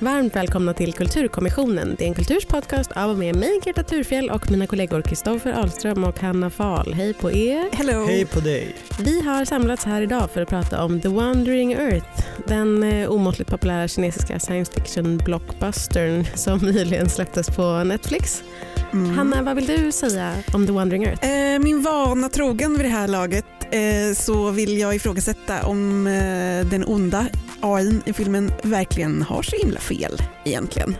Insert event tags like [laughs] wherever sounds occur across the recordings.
Varmt välkomna till Kulturkommissionen. Det är en kulturs podcast av och med mig, Greta Thurfjell och mina kollegor Kristoffer Ahlström och Hanna Fahl. Hej på er. Hello. Hej på dig. Vi har samlats här idag för att prata om The Wandering Earth, den eh, omåttligt populära kinesiska science fiction blockbustern som [laughs] nyligen släpptes på Netflix. Mm. Hanna, vad vill du säga om The Wandering Earth? Eh, min vana trogen vid det här laget Eh, så vill jag ifrågasätta om eh, den onda AI i filmen verkligen har så himla fel egentligen.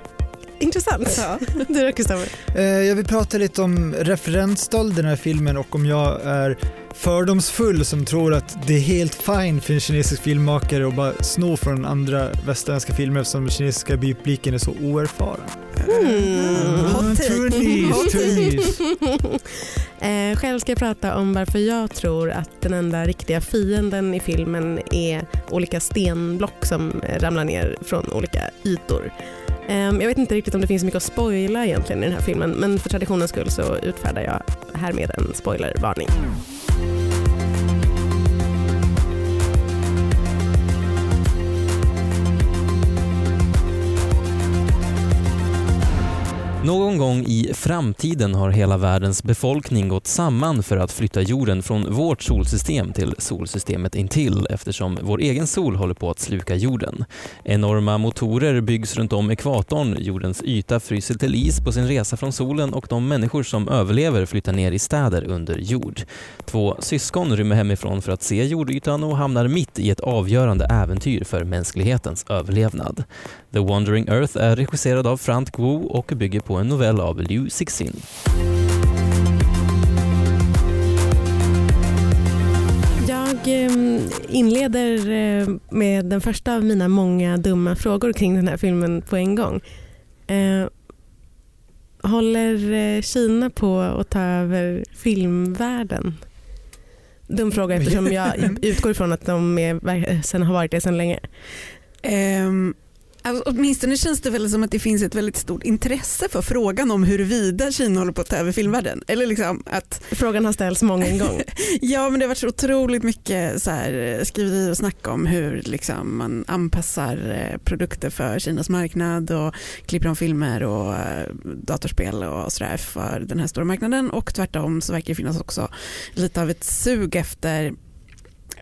Intressant. Ja. [laughs] Du då Kristoffer? Eh, Jag vill prata lite om referensstöld i den här filmen och om jag är fördomsfull som tror att det är helt fine för en kinesisk filmmakare att bara sno från andra västerländska filmer eftersom kinesiska publiken är så oerfaren. Mm. Hot take. [laughs] Eh, själv ska jag prata om varför jag tror att den enda riktiga fienden i filmen är olika stenblock som ramlar ner från olika ytor. Ehm, jag vet inte riktigt om det finns mycket att spoila egentligen i den här filmen men för traditionens skull så utfärdar jag härmed en spoilervarning. Någon gång i framtiden har hela världens befolkning gått samman för att flytta jorden från vårt solsystem till solsystemet intill eftersom vår egen sol håller på att sluka jorden. Enorma motorer byggs runt om ekvatorn, jordens yta fryser till is på sin resa från solen och de människor som överlever flyttar ner i städer under jord. Två syskon rymmer hemifrån för att se jordytan och hamnar mitt i ett avgörande äventyr för mänsklighetens överlevnad. The Wandering Earth är regisserad av Frank Wu och bygger på en novell av Liu Cixin. Jag eh, inleder eh, med den första av mina många dumma frågor kring den här filmen på en gång. Eh, håller eh, Kina på att ta över filmvärlden? Dum fråga eftersom jag [laughs] utgår ifrån att de är, sen har varit det sedan länge. Ehm, alltså, åtminstone känns det väl som att det finns ett väldigt stort intresse för frågan om huruvida Kina håller på att ta över filmvärlden. Eller liksom att, Frågan har ställts många [laughs] en gång. ja men det har varit så otroligt mycket så här, skriverier och snack om hur liksom, man anpassar eh, produkter för Kinas marknad och klipper om filmer och eh, datorspel och sådär för den här stora marknaden och tvärtom så verkar det finnas också lite av ett sug efter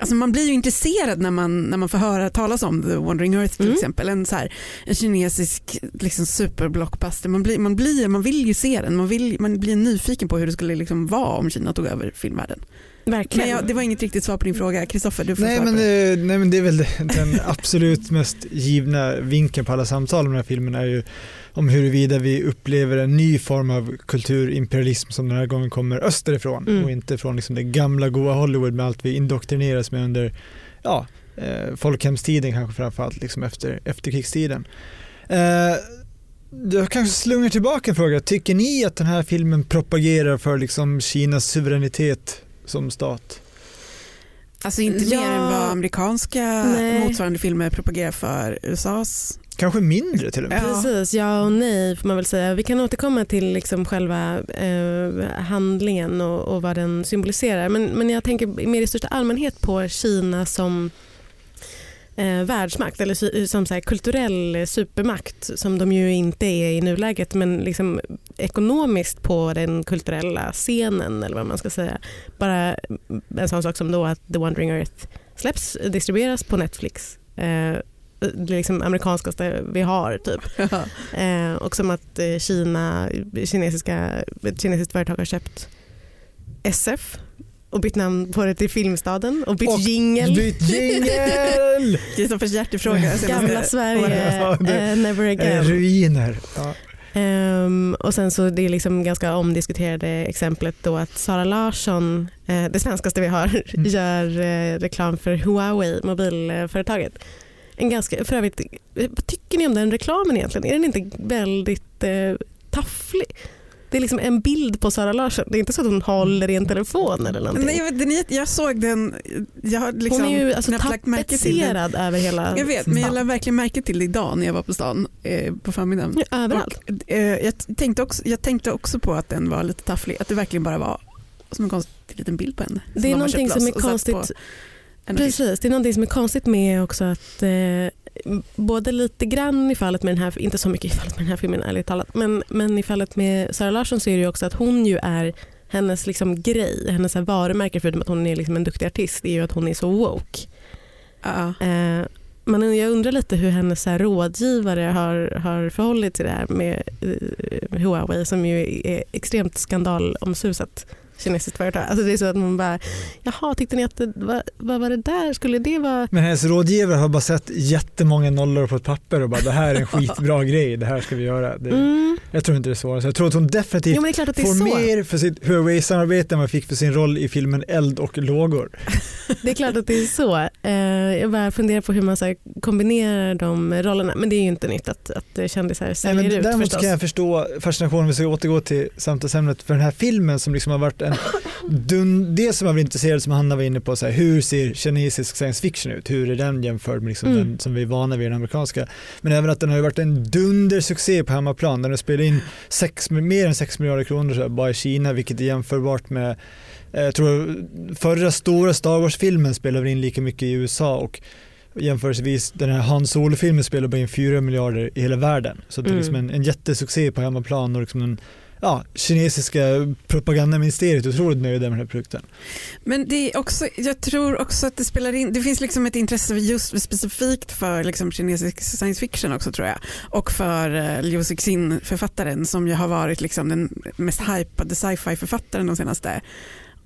Alltså man blir ju intresserad när man, när man får höra talas om The Wandering Earth till Mm. exempel. En, så här, en kinesisk liksom, superblockbuster. Man, blir, man, blir, man vill ju se den, man, vill, man blir nyfiken på hur det skulle liksom vara om Kina tog över filmvärlden. Verkligen. Men jag, det var inget riktigt svar på din fråga. Kristoffer, du får Nej svara men, på det. eh, nej men det är väl den [laughs] absolut mest givna vinkeln på alla samtal om den här filmen är ju om huruvida vi upplever en ny form av kulturimperialism som den här gången kommer österifrån Mm. och inte från liksom det gamla goa Hollywood med allt vi indoktrineras med under ja, eh, folkhemstiden kanske framförallt liksom efter efterkrigstiden. Eh, jag kanske slungar tillbaka en fråga. Tycker ni att den här filmen propagerar för liksom Kinas suveränitet som stat? Alltså inte Ja. mer än vad amerikanska Nej. motsvarande filmer propagerar för USAs. Kanske mindre till och med? Ja. Precis, ja och nej får man väl säga. Vi kan återkomma till liksom själva eh, handlingen och, och vad den symboliserar. Men, men jag tänker mer i största allmänhet på Kina som eh, världsmakt eller som så här, kulturell supermakt som de ju inte är i nuläget men liksom ekonomiskt på den kulturella scenen eller vad man ska säga. Bara en sån sak som då att The Wandering Earth släpps, distribueras på Netflix. Eh, det liksom amerikanskaste vi har typ. [laughs] Eh, och som att eh, Kina, kinesiska, ett kinesiskt företag har köpt SF och bytt namn på det till Filmstaden och bytt Och jingel. Byt jingel! [laughs] Kristoffers hjärtefråga. Gamla. Sverige, Ja, det- eh, never again. ruiner. Ja. Ehm, och sen så det är liksom ganska omdiskuterade exemplet då att Sara Larsson, eh, det svenskaste vi har, Mm. [laughs] gör eh, reklam för Huawei, mobilföretaget. En ganska, för övrigt, vad tycker ni om den reklamen egentligen? Är den inte väldigt tafflig? Det är liksom en bild på Sara Larsson. Det är inte så att hon håller i en telefon eller någonting. Nej, jag, den jag såg den, jag har liksom hon är ju alltså tapetserad över hela Jag vet, men jag lade verkligen märke till det idag när jag var på stan eh, på förmiddagen. Ja, överallt. Och, eh, jag, tänkte också, jag tänkte också på att den var lite tafflig, att det verkligen bara var som en konstig liten bild på henne. Det är någonting som är konstigt. På. Precis, det är någonting som är konstigt med också att eh, både lite grann i fallet med den här, inte så mycket i fallet med den här filmen ärligt talat, men, men i fallet med Sara Larsson så är det ju också att hon ju är hennes liksom grej, hennes här varumärke förutom att hon är liksom en duktig artist är ju att hon är så woke. Ja. Eh, men jag undrar lite hur hennes så rådgivare har, har förhållit till det här med eh, Huawei som ju är extremt skandalomsusat kinesiskt företag. Alltså det är så att man bara, jaha tyckte ni att det, vad, vad var det där, skulle det vara Men hennes rådgivare har bara sett jättemånga nollor på ett papper och bara det här är en [laughs] skitbra grej, det här ska vi göra. Det, Mm. Jag tror inte det är så. Så jag tror att hon definitivt Jo men det är klart att det är får så. mer för sitt Huawei-samarbete än vad hon fick för sin roll i filmen Eld och lågor. [laughs] Det är klart att det är så. Eh, jag bara funderar på hur man så kombinerar de rollerna. Men det är ju inte nytt att, att kändisar Nej, säljer men ut däremot förstås. kan jag förstå fascinationen, vi ska återgå till samtalsämnet, för den här filmen som liksom har varit en dun, det som har varit intresserad som Hanna var inne på, så här, hur ser kinesisk science fiction ut? Hur är den jämförd med liksom Mm. den som vi är vana vid den amerikanska? Men även att den har varit en dundersuccé på hemmaplan. Den har spelat in sex, mer än 6 miljarder kronor här, bara i Kina, vilket är jämförbart med eh, jag tror förra stora Star Wars-filmen spelade in lika mycket i USA och jämförelsevis den här Han Solo-filmen spelar bara in 4 miljarder i hela världen. Så det är Mm. liksom en, en jättesuccé på hemmaplan och liksom den ja, kinesiska propagandaministeriet otroligt nöjda med den här produkten. Men det är också, jag tror också att det spelar in, det finns liksom ett intresse just specifikt för liksom kinesisk science fiction också tror jag. Och för eh, Liu Cixin författaren som ju har varit liksom den mest hypade sci-fi författaren de senaste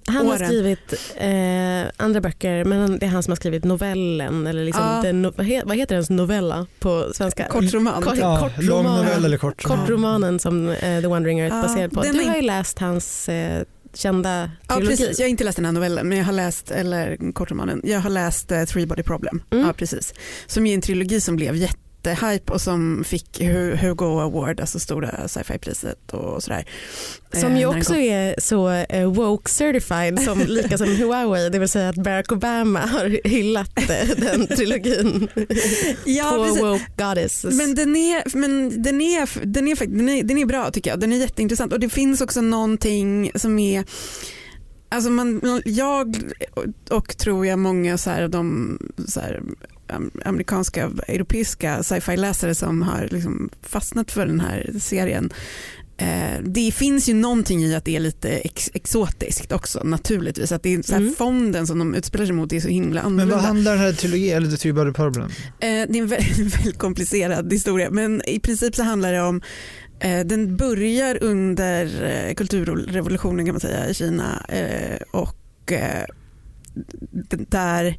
han har åren. skrivit eh, andra böcker men det är han som har skrivit novellen. Eller liksom Ja. den, vad he- vad heter ens novella på svenska? kortroman. Kort- Ja, kort lång novell eller kort roman. Kortromanen som eh, The Wandering Earth Ja, baserad på. Du har ju läst hans eh, kända Ja trilogi. precis, jag har inte läst den här novellen men jag har läst, eller kortromanen, jag har läst uh, Three Body Problem. Mm. Ja precis. Som är en trilogi som blev jättehype och som fick Hu- Hugo Award, alltså stora sci-fi-priset och sådär. Som Eh, ju den också är så eh, woke certified som [laughs] lika som Huawei, det vill säga att Barack Obama har hyllat eh, den trilogin. [laughs] Ja, Två precis. woke goddesses. Men den är, men den är, den är, den är, den är bra tycker jag. Den är jätteintressant och det finns också någonting som är Alltså man, jag och tror jag många så här, de så här, amerikanska, europeiska sci-fi-läsare som har liksom fastnat för den här serien. Eh, det finns ju någonting i att det är lite ex exotiskt också naturligtvis. Att det är så här Mm. fonden som de utspelar sig mot är så himla Men annorlunda. vad handlar den här trilogin, eller The Three Body Problem? Eh, det är en väldigt, [laughs] väldigt komplicerad historia men i princip så handlar det om eh, den börjar under kulturrevolutionen kan man säga i Kina och där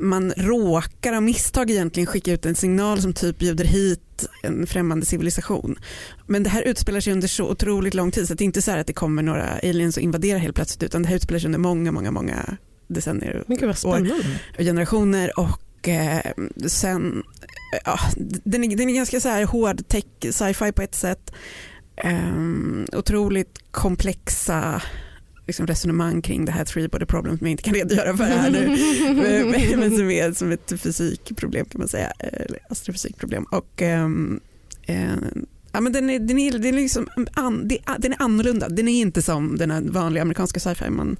man råkar av misstag egentligen skicka ut en signal som typ bjuder hit en främmande civilisation. Men det här utspelar sig under så otroligt lång tid så det är inte så att det kommer några aliens och invaderar helt plötsligt utan det här utspelar sig under många, många, många decennier vad spännande. och generationer och eh, sen, ja, den, är, den är ganska så här hård tech sci-fi på ett sätt. Um, otroligt komplexa liksom resonemang kring det här three body problem som jag inte kan redogöra för här nu. men, [laughs] men som är som ett fysikproblem kan man säga, eller astrofysikproblem. Och, um, eh, ja, men den, är, den, är, den, är liksom an, den är annorlunda, den är inte som den vanliga amerikanska sci-fi man.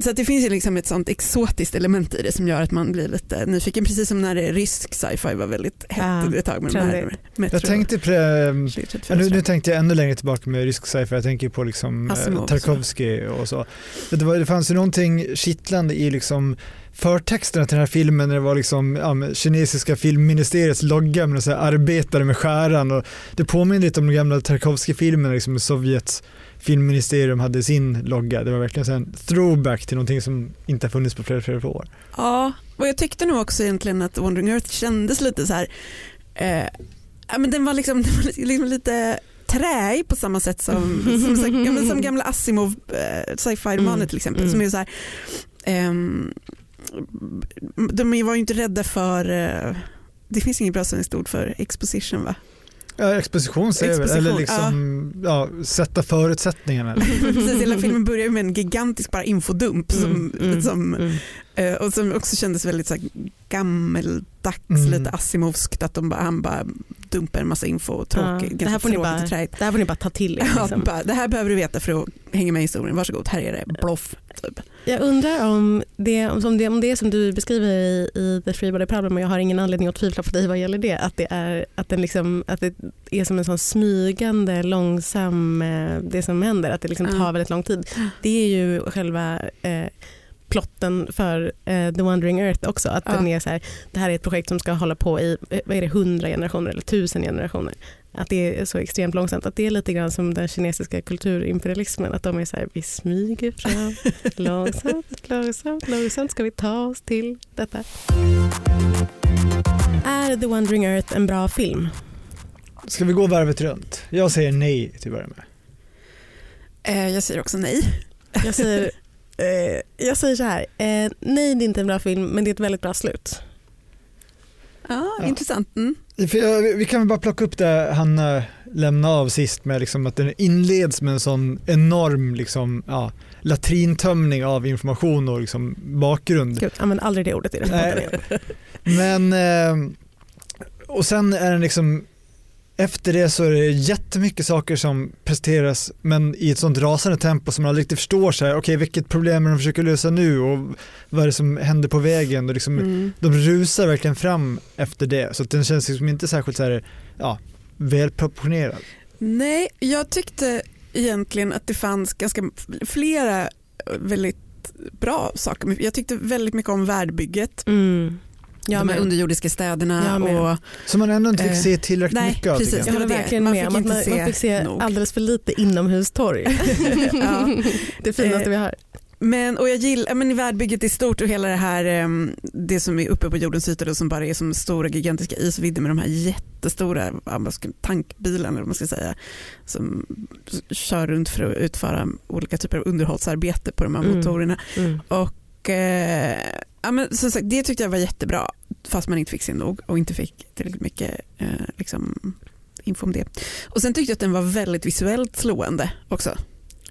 Så att det finns ju liksom ett sånt exotiskt element i det som gör att man blir lite nyfiken, precis som när det är rysk sci-fi var väldigt hett under ett tag med de här. Metro. Jag tänkte på Ja, nu, nu tänkte jag ännu längre tillbaka med rysk sci-fi, jag tänker på liksom, Asimov eh, Tarkovsky och så. Det, var, det fanns ju någonting kittlande i liksom förtexterna till den här filmen när det var liksom, ja, kinesiska filmministeriets logga med så här arbetare med skäran och det påminner lite om de gamla Tarkovsky-filmerna liksom, Sovjets filmministerium hade sin logga. Det var verkligen så en throwback till någonting som inte har funnits på flera, flera år. Ja, och jag tyckte nog också egentligen att Wandering Earth kändes lite så här, eh, ja, men den var liksom, [laughs] den var liksom lite träig på samma sätt som, som, som, som gamla Asimov eh, sci-fi-romaner Mm, till exempel. mm. Som är så här, ehm, de var ju inte rädda för, eh, det finns inget bra svenskt ord för exposition va? Ja, exposition säger väl, eller Exposition, liksom ja. sätta förutsättningarna. [laughs] Precis, hela filmen börjar med en gigantisk bara infodump som, Mm, mm, som mm. Eh, och som också kändes väldigt så här, gammeldags, Mm. lite Asimovskt att de bara, han bara dumpar en massa info, tråkigt, Ja, det här får ni bara- och. Det här får ni bara ta till er. [laughs] Ja, Liksom. bara, det här behöver du veta för att hänga med i historien, varsågod, här är det, bloff. Typ. Jag undrar om det, om, det, om det som du beskriver i, i The Free Body Problem och jag har ingen anledning att tvivla på dig vad gäller det, att det är, att den liksom, att det är som en sån smygande, långsam, eh, det som händer, att det liksom Ja. tar väldigt lång tid. Det är ju själva eh, plotten för eh, The Wandering Earth också, att Ja. den är så här, det här är ett projekt som ska hålla på i eh, vad är det, 100 generationer eller tusen generationer. Att det är så extremt långsamt, att det är lite grann som den kinesiska kulturimperialismen, att de är så här, vi smyger fram [laughs] långsamt, långsamt, långsamt ska vi ta oss till detta. Är The Wandering Earth en bra film? Ska vi gå varvet runt? Jag säger nej till att börja med. Eh, jag säger också nej. Jag säger, eh, jag säger så här, eh, nej det är inte en bra film men det är ett väldigt bra slut. Ja, Ja. intressant. Mm. För jag, vi kan väl bara plocka upp det Hanna lämnade av sist med liksom att den inleds med en sån enorm liksom, ja, latrintömning av information och liksom bakgrund. Gud, använd aldrig det ordet i den här. Men, eh, och sen är den liksom, efter det så är det jättemycket saker som presenteras men i ett sånt rasande tempo som man aldrig riktigt förstår så här, okej vilket problem är de försöker lösa nu och vad är det som händer på vägen och liksom, Mm. de rusar verkligen fram efter det så den känns liksom inte särskilt så här, ja, välproportionerad. Nej, jag tyckte egentligen att det fanns ganska flera väldigt bra saker. Jag tyckte väldigt mycket om värdbygget. Mm. Jag de här med. underjordiska städerna. Och, Så man ändå inte fick Eh, se tillräckligt nej, mycket av precis. det. Jag håller verkligen Man med man, se man fick se nog. alldeles för lite inomhustorg. [laughs] [laughs] ja. Det finaste Eh, vi har. Men, och jag gillar men värdbygget i stort och hela det här em, det som är uppe på jordens yta då, som bara är som stora gigantiska isvidder med de här jättestora tankbilarna eller vad man ska säga som kör runt för att utföra olika typer av underhållsarbete på de här Mm. motorerna. Mm. Och eh, ja, men som sagt, det tyckte jag var jättebra fast man inte fick se nog och inte fick tillräckligt mycket eh, liksom, info om det. Och sen tyckte jag att den var väldigt visuellt slående också.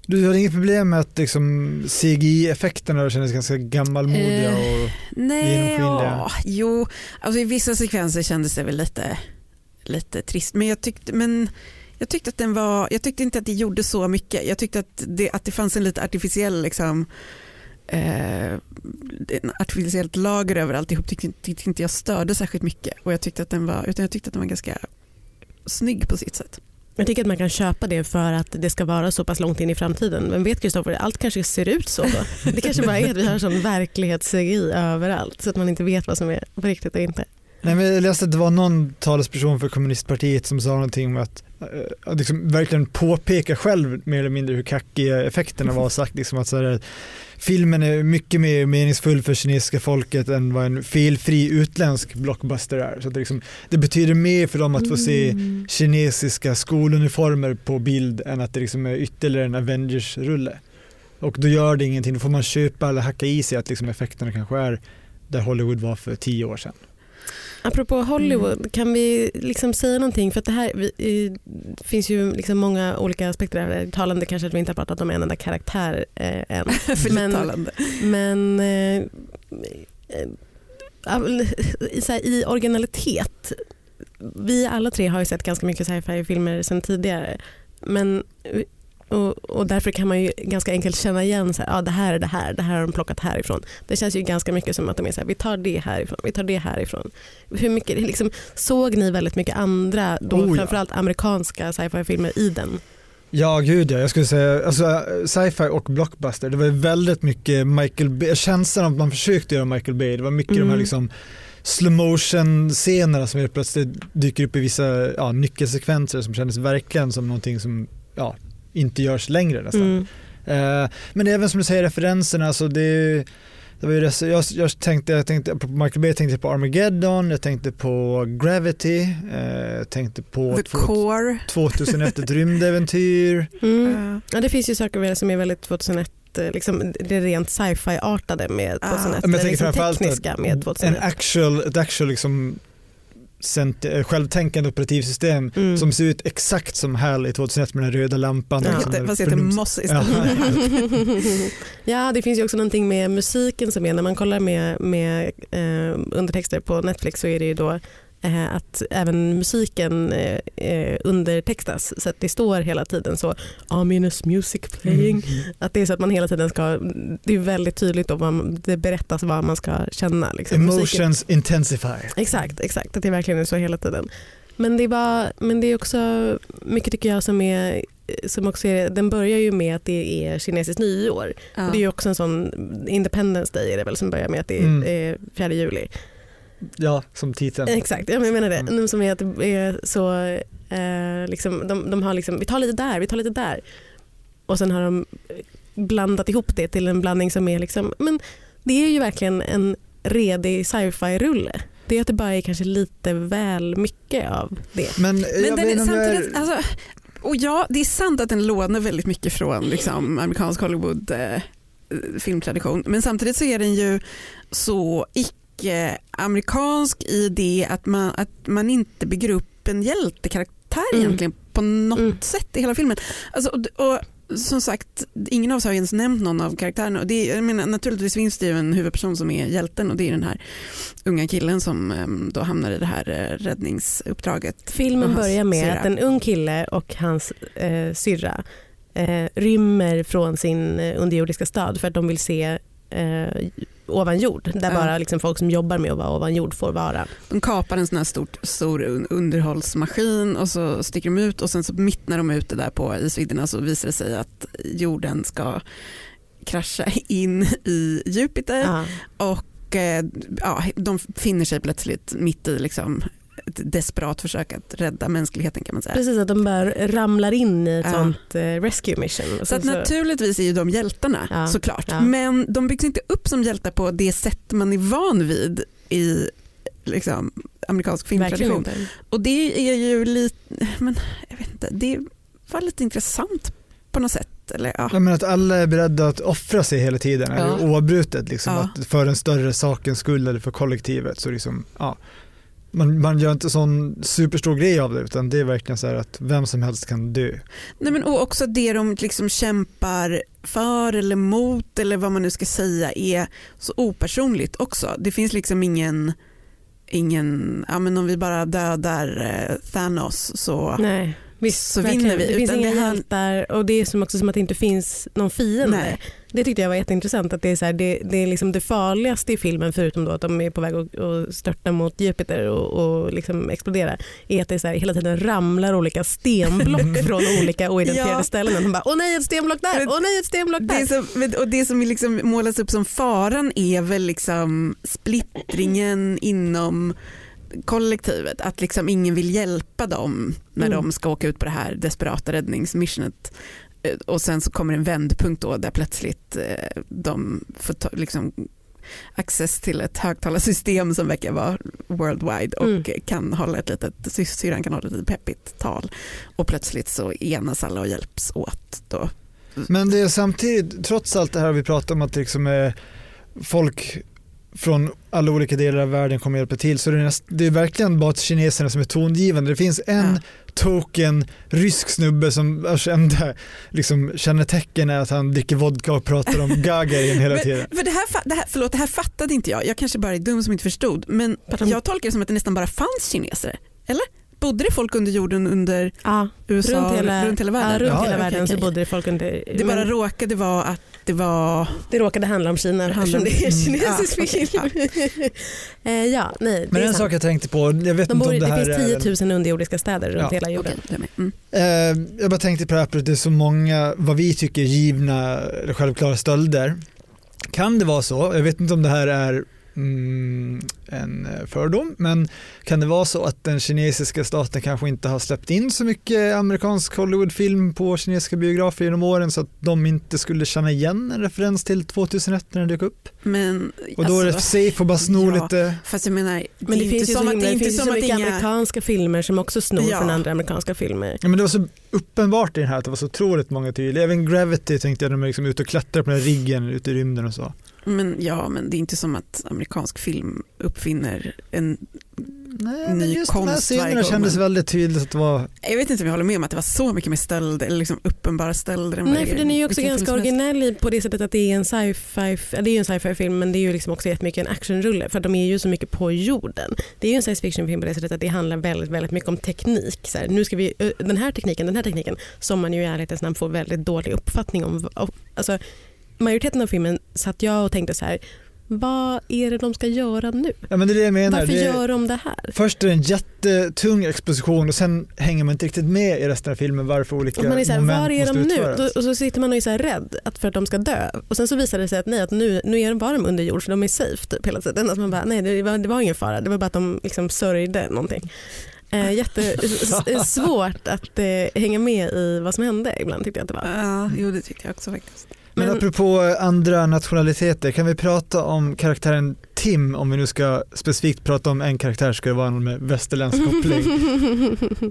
Du hade inget problem med att liksom CGI-effekterna kändes ganska gammalmodiga Eh, och Nej, Genomskinliga. ja, jo, alltså i vissa sekvenser kändes det väl lite, lite trist. Men jag tyckte, men jag tyckte att den var, jag tyckte inte att det gjorde så mycket. Jag tyckte att det, att det fanns en lite artificiell liksom, eh, artificiellt lager över alltihop tyckte, tyckte inte jag störde särskilt mycket. Och jag tyckte att den var, utan jag tyckte att den var ganska snygg på sitt sätt. Jag tycker att man kan köpa det för att det ska vara så pass långt in i framtiden. Men vet Kristoffer, allt kanske ser ut så då. [laughs] Det kanske bara är att vi har sån verklighets-CGI överallt så att man inte vet vad som är på riktigt och inte. Nej, men jag läste att det var någon talesperson för kommunistpartiet som sa någonting om att, eh, att liksom verkligen påpeka själv mer eller mindre hur kackiga effekterna var [laughs] sagt liksom att så här, filmen är mycket mer meningsfull för kinesiska folket än vad en felfri utländsk blockbuster är. Så det, liksom, det betyder mer för dem att få se Mm. kinesiska skoluniformer på bild än att det liksom är ytterligare en Avengers-rulle. Och då gör det ingenting, då får man köpa eller hacka i sig att liksom effekterna kanske är där Hollywood var för tio år sedan. Apropå Hollywood, kan vi liksom säga någonting? För det här vi, det finns ju liksom många olika aspekter. Här. Talande kanske att vi inte har pratat om en enda karaktär eh, än. [laughs] Men- talande. Men eh, eh, här, i originalitet, vi alla tre har ju sett ganska mycket sci-fi-filmer sedan tidigare. Men, och, och därför kan man ju ganska enkelt känna igen så här, ah, det här är det här, det här har de plockat härifrån. Det känns ju ganska mycket som att de är så här, vi tar det härifrån, vi tar det härifrån. Hur mycket, liksom, såg ni väldigt mycket andra, då, Oh, ja. framförallt amerikanska sci-fi-filmer i den? Ja, gud ja. Jag skulle säga alltså, sci-fi och blockbuster. Det var väldigt mycket Michael Bay, känslan av att man försökte göra Michael Bay. Det var mycket de här Mm. liksom slow motion scenerna som helt plötsligt dyker upp i vissa ja, nyckelsekvenser som kändes verkligen som någonting som ja, inte görs längre nästan. Mm. Eh, men även som du säger referenserna, alltså det, det var ju jag, jag tänkte, jag tänkte på Michael Bay, jag tänkte på Armageddon, jag tänkte på Gravity, eh, jag tänkte på The två- Core. 2001 ett rymdäventyr. [laughs] Mm. Ja, det finns ju saker som är väldigt 2001, eh, liksom det rent sci-fi-artade med Ah. 2001, Men jag det tänker liksom framförallt tekniska med En 2001. actual, ett actual liksom självtänkande operativsystem Mm. som ser ut exakt som HAL i 2001 med den röda lampan. Ja. sån Heter- Fast det heter förnums- Moss Ja. [laughs] istället. ja, det finns ju också någonting med musiken som är, när man kollar med, med eh, undertexter på Netflix så är det ju då eh, att även musiken eh, eh, undertextas så att det står hela tiden så ominous music playing. Mm. Att det är så att man hela tiden ska, det är väldigt tydligt då man, det berättas vad man ska känna. Liksom. Musiken- Emotions intensify. Exakt, exakt. Att det verkligen är så hela tiden. Men det, var, men det är också mycket tycker jag som är som också är, den börjar ju med att det är kinesiskt nyår. Ja. Och det är ju också en sån Independence Day är det väl som börjar med att det är Mm. eh, 4 juli. Ja, som titeln. Exakt, ja, men jag menar det. Mm. Nu Som är att det är så, eh, liksom, de, de har liksom, vi tar lite där, vi tar lite där. Och sen har de blandat ihop det till en blandning som är liksom, men det är ju verkligen en redig sci-fi-rulle. Det är att det bara är kanske lite väl mycket av det. Men, Men jag den jag samtidigt, alltså, och ja, det är sant att den lånar väldigt mycket från liksom, amerikansk Hollywood eh, filmtradition. Men samtidigt så är den ju så icke-amerikansk i det att man, att man inte bygger upp en hjältekaraktär Mm. egentligen på något Mm. sätt i hela filmen. Alltså, och, och, som sagt, ingen av oss har ens nämnt någon av karaktärerna. Och det, jag menar, naturligtvis finns det ju en huvudperson som är hjälten och det är den här unga killen som em, då hamnar i det här eh, räddningsuppdraget. Filmen börjar med syrra. att en ung kille och hans eh, syrra eh, rymmer från sin eh, underjordiska stad för att de vill se eh, ovan jord där bara liksom folk som jobbar med att vara ovan jord får vara. De kapar en sån här stort, stor un- underhållsmaskin och så sticker de ut och sen så mitt när de är ute där på isvidderna så visar det sig att jorden ska krascha in i Jupiter Ja. och eh, ja, de finner sig plötsligt mitt i liksom ett desperat försök att rädda mänskligheten kan man säga. Precis, att de bara ramlar in i ett Ja. sånt eh, rescue mission. Så sen att naturligtvis är ju de hjältarna Ja, såklart. ja. Men de byggs inte upp som hjältar på det sätt man är van vid i liksom, amerikansk filmtradition. Och det är ju lite, men jag vet inte, det var lite intressant på något sätt. Eller, ja. Jag menar att alla är beredda att offra sig hela tiden, Ja. oavbrutet. Liksom, Ja. att för den större sakens skull eller för kollektivet. Så liksom, ja, man, man gör inte sån superstor grej av det utan det är verkligen så här att vem som helst kan dö. Nej, men, och också det de liksom kämpar för eller mot eller vad man nu ska säga är så opersonligt också. Det finns liksom ingen, ingen ja, men om vi bara dödar eh, Thanos så Nej. Visst, så verkligen. vinner vi, Det finns inga det hjältar och det är som också som att det inte finns någon fiende. Nej. Det tyckte jag var jätteintressant. Att det, är så här, det, det är liksom det farligaste i filmen förutom då att de är på väg att, att störta mot Jupiter och, och liksom explodera är att det så här, hela tiden ramlar olika stenblock [laughs] från olika oidentifierade Ja. ställen. Och de bara åh nej ett stenblock där, åh nej ett stenblock Det, är där. så, men- och det som liksom målas upp som faran är väl liksom splittringen inom kollektivet. Att liksom ingen vill hjälpa dem när Mm. de ska åka ut på det här desperata räddningsmissionet. Eh, Och sen så kommer en vändpunkt då där plötsligt eh, de får ta, liksom access till ett högtalarsystem som verkar vara worldwide och Mm. kan hålla ett litet, sy- syrran kan hålla ett litet peppigt tal och plötsligt så enas alla och hjälps åt då Men det är samtidigt, trots allt det här vi pratar om att det liksom är folk från alla olika delar av världen kommer hjälpa till så det är, näst, det är verkligen bara kineserna som är tongivande. Det finns en Ja. token rysk snubbe som vars enda liksom, kännetecken är att han dricker vodka och pratar om [laughs] Gagarin hela Men- tiden. För det här, det här, förlåt, det här fattade inte jag. Jag kanske bara är dum som inte förstod. Men jag tolkar det som att det nästan bara fanns kineser. Eller? Bodde det folk under jorden under Ja, USA? runt hela, runt hela Ja, världen? runt Ja, hela ja, världen okej, så bodde det folk under... Det bara men råkade vara att det var... det råkade handla om Kina eftersom det är Mm. kinesisk Ja, okej, film. [laughs] Eh, ja, nej, det Men är en sant. sak jag tänkte på, jag vet De inte bor, om det det här finns är... 10 000 underjordiska städer runt Ja, hela jorden. Med. Mm. Eh, jag bara tänkte på det här att det är så många, vad vi tycker givna eller självklara stölder. Kan det vara så, jag vet inte om det här är mm, en eh, fördom, men kan det vara så att den kinesiska staten kanske inte har släppt in så mycket amerikansk Hollywoodfilm på kinesiska biografer genom åren så att de inte skulle känna igen en referens till 2001 när den dök upp? Men, Och då är det alltså, safe att bara sno ja. lite Fast jag menar, Men det, finns ju så, himla, det finns så mycket inga... amerikanska filmer som också snor Ja. från andra amerikanska filmer. Ja, men det var så uppenbart i den här att det var så otroligt många tydliga. Även Gravity tänkte jag när de är liksom ute och klättrar på den här riggen ute i rymden och så. Men, ja, men det är inte som att amerikansk film uppfinner en Nej, ny just de här konst scenerna kändes men- väldigt tydligt att det var Jag vet inte om jag håller med om att det var så mycket mer stöld eller liksom uppenbara stölder. Nej för den är ju också ganska originell i- på det sättet att det är en sci-fi det är ju en sci-fi film men det är ju liksom också jättemycket en actionrulle för de är ju så mycket på jorden. Det är ju en science fiction film på det sättet att det handlar väldigt, väldigt mycket om teknik. Så här, nu ska vi, den här tekniken, den här tekniken som man ju i ärlighetens namn får väldigt dålig uppfattning om. Alltså, majoriteten av filmen satt jag och tänkte så här vad är det de ska göra nu? Ja men det är det jag menar. Varför det, gör de det här? Först är det en jättetung exposition och sen hänger man inte riktigt med i resten av filmen varför olika Och man är så här, moment var är de nu? och så sitter man och är så här rädd att för att de ska dö. Och sen så visar det sig att nej, att nu, nu är de bara de under jord så de är safe typ hela tiden. Alltså man bara, nej det var, det var ingen fara, det var bara att de liksom sörjde någonting. Eh, Jättesvårt [laughs] att eh, hänga med i vad som hände ibland tyckte jag att det var. Ja, jo det tyckte jag också faktiskt. Men, Men- apropå andra nationaliteter, kan vi prata om karaktären Tim om vi nu ska specifikt prata om en karaktär ska det vara någon med västerländsk koppling.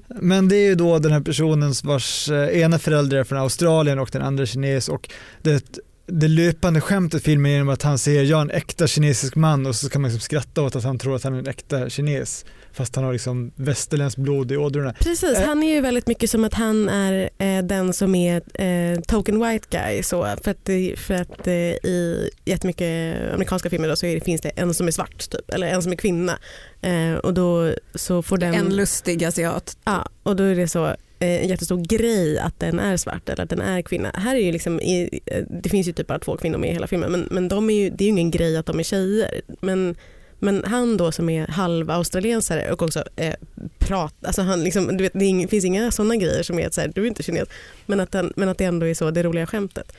[laughs] Men det är ju då den här personen vars eh, ena förälder är från Australien och den andra kines och det, det löpande skämtet i filmen är genom att han säger jag är en äkta kinesisk man och så kan man liksom skratta åt att han tror att han är en äkta kines fast han har liksom västerländskt blod i ådrorna. Precis, Eh. han är ju väldigt mycket som att han är eh, den som är eh, token white guy. Så, för att, det- för att eh, i jättemycket amerikanska filmer då, så är det, finns det en som är svart typ, eller en som är kvinna. Eh, och då så får den... En lustig asiat. Ja, och då är det så eh, Eh, en jättestor grej att den är svart eller att den är kvinna. Här är ju liksom, i, eh, det finns ju typ bara två kvinnor med i hela filmen men, men de är ju, det är ju ingen grej att de är tjejer. Men, men han då som är halv australiensare och också eh, pratar, alltså han liksom, du vet, det är finns inga sådana grejer som är att så här, du är inte kines men att, den, men att det ändå är så det roliga skämtet.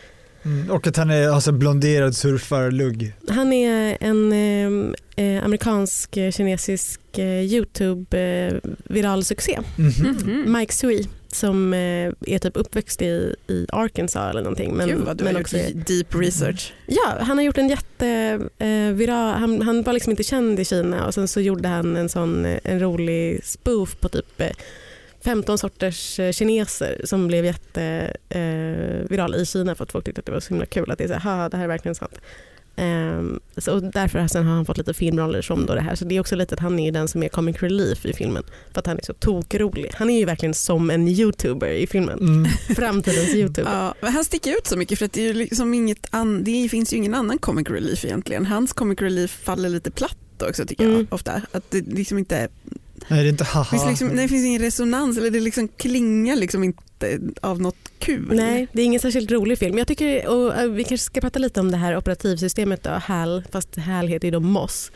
Mm, och att han är alltså blonderad surfarlugg. Han är en eh, eh, amerikansk eh, kinesisk eh, Youtube eh, succé. Mhm. Mhm. Mike Sui som eh, är typ uppväxt i, i Arkansas eller någonting. Men, Gud vad du men har också, gjort deep research. ja, han har gjort en jätte eh, viral, han, han var liksom inte känd i Kina och sen så gjorde han en sån eh, en rolig spoof på typ eh, 15 sorters eh, kineser som blev jätte eh, viral i Kina för att folk tyckte att det var så himla kul att det är så här, "Haha, det här är verkligen sant. Ehm, så och därför sen har han fått lite filmroller som då det här. Så det är också lite att han är den som är comic relief i filmen. För att han är så tokrolig. Han är ju verkligen som en youtuber i filmen. Mm. [laughs] Framtidens youtuber. Ja, han sticker ut så mycket för att det, är ju liksom inget an, det finns ju ingen annan comic relief egentligen. Hans comic relief faller lite platt också tycker Mm. jag ofta. Att det liksom inte Nej det är inte haha. finns liksom, nej, det finns ingen resonans eller det liksom klingar liksom inte av något kul. Nej, det är ingen särskilt rolig film. Jag tycker, och eh, vi kanske ska prata lite om det här operativsystemet då, HAL, fast HAL heter ju då MOS.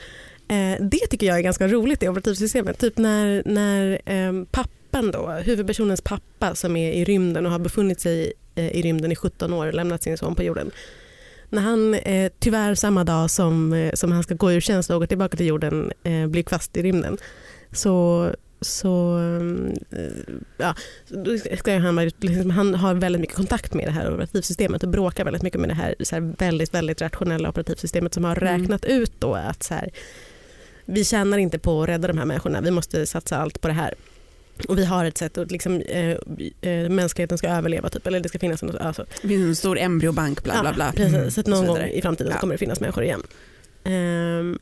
Eh, det tycker jag är ganska roligt det operativsystemet. Typ när, när eh, pappan då, huvudpersonens pappa som är i rymden och har befunnit sig eh, i rymden i 17 år och lämnat sin son på jorden. När han eh, tyvärr samma dag som, eh, som han ska gå ur tjänst och gå tillbaka till jorden eh, blir fast i rymden så så eh, ja, han, liksom, han har väldigt mycket kontakt med det här operativsystemet och bråkar väldigt mycket med det här, så här väldigt, väldigt rationella operativsystemet som har Mm. räknat ut då att så här, vi tjänar inte på att rädda de här människorna, vi måste satsa allt på det här. Och vi har ett sätt att liksom, eh, eh, mänskligheten ska överleva, typ, eller det ska finnas en... Alltså, Det finns en stor embryobank bla bla bla. Ja, precis, Mm. så att så någon gång vidare. i framtiden så Ja. kommer det finnas människor igen. Ehm,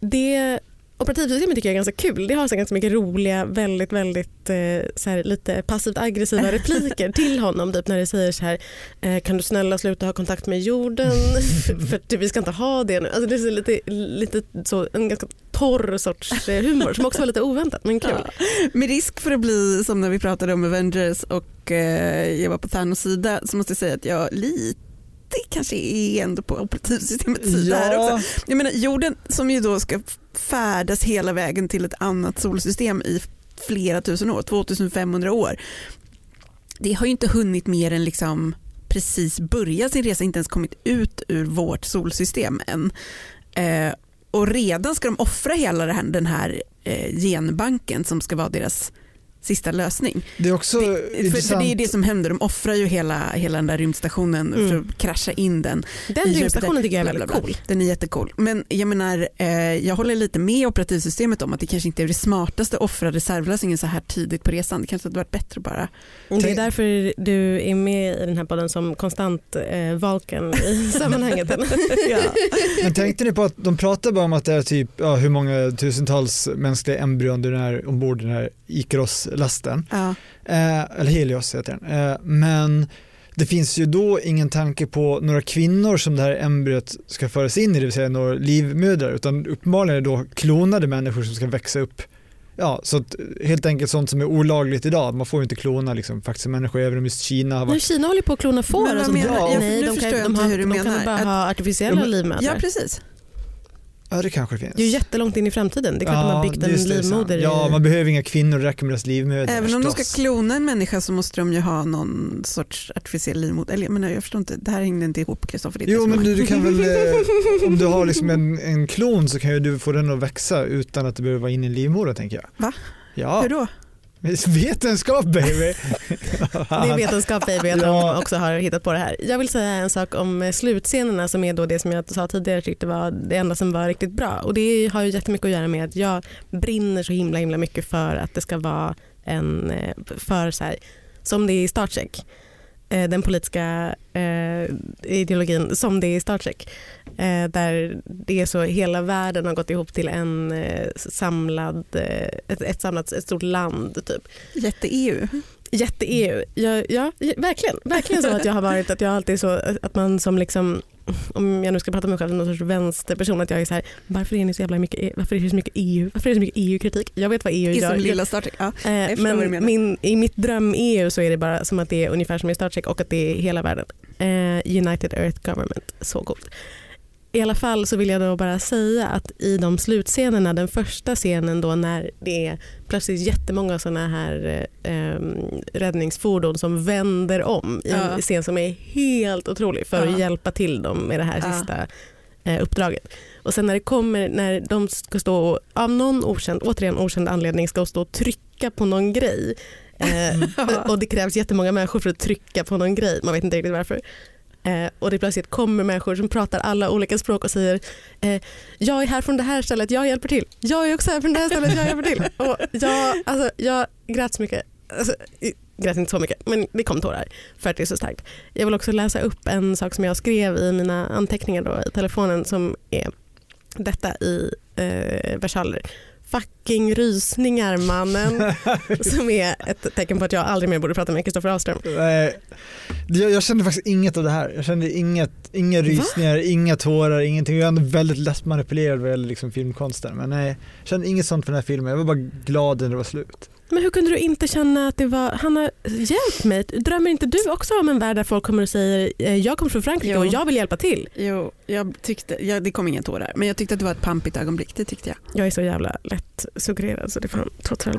det operativsystemet tycker jag är ganska kul. Det har så ganska mycket roliga, väldigt, väldigt eh, så här, lite passivt aggressiva [laughs] repliker till honom. Typ när det säger så här, eh, kan du snälla sluta ha kontakt med jorden? [laughs] för att vi ska inte ha det nu. Alltså det är lite, lite så, en ganska torr sorts eh, humor som också var lite oväntat men kul. Ja. Med risk för att bli som när vi pratade om Avengers och eh, jag var på Thanos sida så måste jag säga att jag lite kanske är ändå på operativsystemets sida här också. Jag menar jorden som ju då ska färdas hela vägen till ett annat solsystem i flera tusen år, 2500 år. Det har ju inte hunnit mer än liksom precis börja sin resa, inte ens kommit ut ur vårt solsystem än. Eh, och redan ska de offra hela här, den här eh, genbanken som ska vara deras sista lösning. Det är också Det, för, för det är det som händer, de offrar ju hela, hela den där rymdstationen Mm. för att krascha in den. Den rymdstationen tycker jag är väldigt cool. Den är jättecool. Men jag menar, eh, jag håller lite med operativsystemet om att det kanske inte är det smartaste att offra reservlösningen så här tidigt på resan. Det kanske hade varit bättre bara... Det är därför du är med i den här podden som konstant eh, Valken i [laughs] sammanhanget. [laughs] ja. Men tänkte ni på att de pratar bara om att det är typ ja, hur många tusentals mänskliga embryon det är ombord i den här Ikaros-lasten. Ja. Eh, eller Helios heter den. Eh, men det finns ju då ingen tanke på några kvinnor som det här embryot ska föras in i, det vill säga några livmödrar, utan uppenbarligen är det då klonade människor som ska växa upp. Ja, så att, helt enkelt sånt som är olagligt idag. Man får ju inte klona liksom, faktiska människor, även om just Kina har Men varit... Kina håller på att klona får. Och sånt. menar- jag- Nej, nu de förstår kan, jag de inte har, hur du de menar. kan bara Att- ha artificiella Ja, livmödrar. ja, precis. Ja, det kanske finns. det är ju jättelångt in i framtiden. Det är klart de har byggt en livmoder. Ja, man behöver inga kvinnor, det räcker med deras livmödrar. Även om de ska klona en människa så måste de ju ha någon sorts artificiell livmoder. Eller jag menar, jag förstår inte, det här hängde inte ihop Kristoffer. Jo men du, du kan väl, [laughs] eh, om du har liksom en, en klon så kan ju du få den att växa utan att det behöver vara in i en livmoder tänker jag. Va? Ja, Hur då? Vetenskap baby! [laughs] Det är vetenskap baby att de också har hittat på det här. Jag vill säga en sak om eh, slutscenerna som är då det som jag sa tidigare tyckte var det enda som var riktigt bra. Och det har ju jättemycket att göra med att jag brinner så himla himla mycket för att det ska vara en, eh, för så här, som det är i Star Trek. Eh, Den politiska eh, ideologin som det är i Star Trek. Eh, där det är så hela världen har gått ihop till en eh, samlad, eh, ett, ett samlat ett stort land typ. Jätte-EU. Jätte-EU. Ja, ja, verkligen. Verkligen så att jag har varit att jag alltid så att man som liksom om jag nu ska prata om mig själv som någon sorts vänsterperson att jag är så här varför är ni så jävla mycket E- varför är det så mycket EU varför är det så mycket EU-kritik jag vet vad EU I gör som lilla Star Trek. Ja. Eh, men min, i mitt dröm-EU så är det bara som att det är ungefär som i Star Trek och att det är hela världen. Eh, United Earth Government, så coolt. I alla fall så vill jag då bara säga att i de slutscenerna, den första scenen då när det är plötsligt jättemånga sådana här eh, räddningsfordon som vänder om i en Ja. scen som är helt otrolig för Ja. att hjälpa till dem med det här Ja. sista eh, uppdraget. Och sen när det kommer, när de ska stå och av någon okänd, återigen okänd anledning ska stå och trycka på någon grej. Eh, [laughs] och det krävs jättemånga människor för att trycka på någon grej, man vet inte riktigt varför. Eh, och det plötsligt kommer människor som pratar alla olika språk och säger eh, jag är här från det här stället, jag hjälper till. Jag är också här från det här stället, jag hjälper till. [laughs] Och jag, alltså, jag grät så mycket. Alltså, grät inte så mycket, men det kom tårar för att det är så starkt. Jag vill också läsa upp en sak som jag skrev i mina anteckningar då, i telefonen som är detta i eh, versaler. Fucking rysningar mannen. [laughs] som är ett tecken på att jag aldrig mer borde prata med Kristoffer Ahlström. Nej, jag, jag kände faktiskt inget av det här. Jag kände inget, inga rysningar, inga tårar, ingenting. Jag är ändå väldigt lätt manipulerad vad gäller liksom filmkonsten. Men nej, jag kände inget sånt för den här filmen. Jag var bara glad när det var slut. Men hur kunde du inte känna att det var, han har hjälpt mig. Drömmer inte du också om en värld där folk kommer och säger eh, jag kommer från Frankrike Jo. och jag vill hjälpa till? Jo, jag tyckte, ja, det kom inga tårar, men jag tyckte att det var ett pampigt ögonblick, det tyckte jag. Jag är så jävla lätt suggererad så det får trots all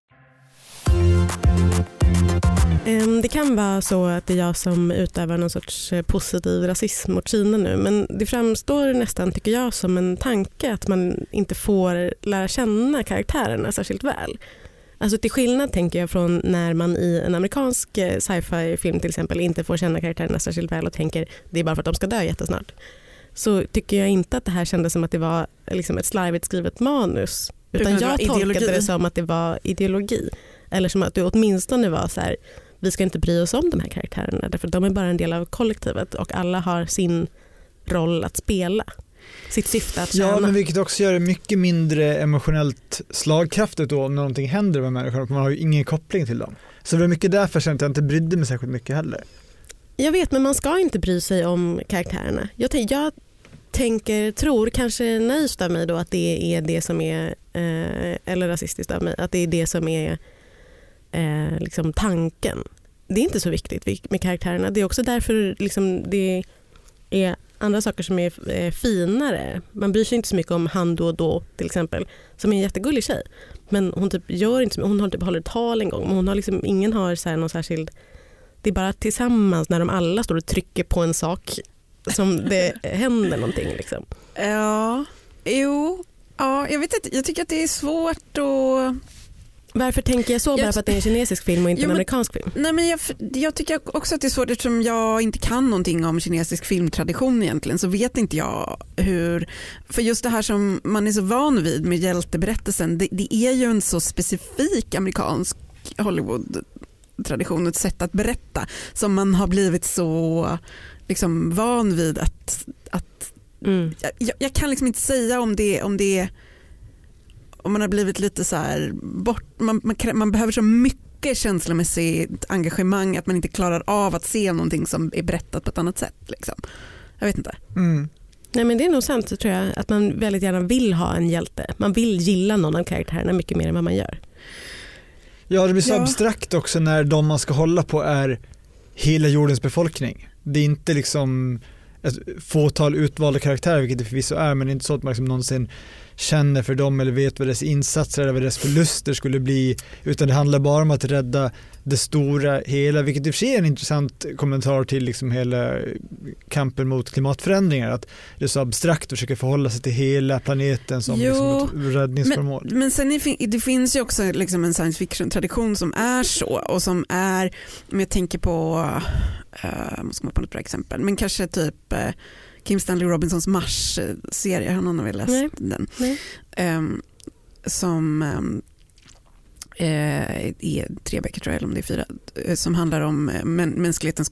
Ehm, Det kan vara så att det är jag som utövar någon sorts eh, positiv rasism mot Kina nu men det framstår nästan, tycker jag, som en tanke att man inte får lära känna karaktärerna särskilt väl. Alltså till skillnad tänker jag från när man i en amerikansk eh, sci-fi film till exempel inte får känna karaktärerna särskilt väl och tänker det är bara för att de ska dö jättesnart. Så tycker jag inte att det här kändes som att det var liksom ett slarvigt skrivet manus. Utan jag tolkade ideologi. det som att det var ideologi. Eller som att det åtminstone var så här, vi ska inte bry oss om de här karaktärerna därför de är bara en del av kollektivet och alla har sin roll att spela. sitt syfte att tjäna. Ja, men vilket också gör det mycket mindre emotionellt slagkraftigt då när någonting händer med människorna, man har ju ingen koppling till dem. Så det var mycket därför jag att jag inte brydde mig särskilt mycket heller. Jag vet men man ska inte bry sig om karaktärerna. Jag, jag tänker, tror kanske naivt av mig då att det är det som är, eh, eller rasistiskt av mig, att det är det som är eh, liksom tanken. Det är inte så viktigt med karaktärerna. Det är också därför liksom det är andra saker som är eh, finare. Man bryr sig inte så mycket om han då och då till exempel, som är en jättegullig tjej. Men hon typ gör inte så hon har typ håller tal en gång men hon har liksom, ingen har så här någon särskild det är bara tillsammans när de alla står och trycker på en sak som det [laughs] händer någonting. Liksom. Ja, jo, ja, jag vet inte, jag tycker att det är svårt att varför tänker jag så? Bara för att det är en kinesisk film och inte jo, en amerikansk film? Nej, men jag, jag, tycker också att det är svårt eftersom jag inte kan någonting om kinesisk filmtradition egentligen så vet inte jag hur, för just det här som man är så van vid med hjälteberättelsen det, det är ju en så specifik amerikansk Hollywood tradition, ett sätt att berätta som man har blivit så liksom, van vid att, att mm. jag, jag, kan liksom inte säga om det, om det om man har blivit lite så här bort, man, man, man behöver så mycket känslomässigt engagemang att man inte klarar av att se någonting som är berättat på ett annat sätt. Liksom. Jag vet inte. Mm. Nej, men det är nog sant tror jag, att man väldigt gärna vill ha en hjälte. Man vill gilla någon av karaktärerna mycket mer än vad man gör. Ja, det blir så ja. abstrakt också när de man ska hålla på är hela jordens befolkning. Det är inte liksom ett fåtal utvalda karaktärer, vilket det förvisso är, men det är inte så att man liksom någonsin känner för dem eller vet vad deras insatser eller vad deras förluster skulle bli, utan det handlar bara om att rädda det stora hela, vilket i och för sig är en intressant kommentar till liksom hela kampen mot klimatförändringar, att det är så abstrakt att försöka förhålla sig till hela planeten som jo, liksom ett räddningsförmål. Men, men sen är, det finns ju också liksom en science fiction-tradition som är så och som är, om jag tänker på, uh, måste komma på något bra exempel, men kanske typ uh, Kim Stanley Robinsons Mars-serie, har någon väl läst Nej. den? Nej. Um, som um, är tre böcker tror jag, eller om det är fyra, eh, som handlar om eh, mänsklighetens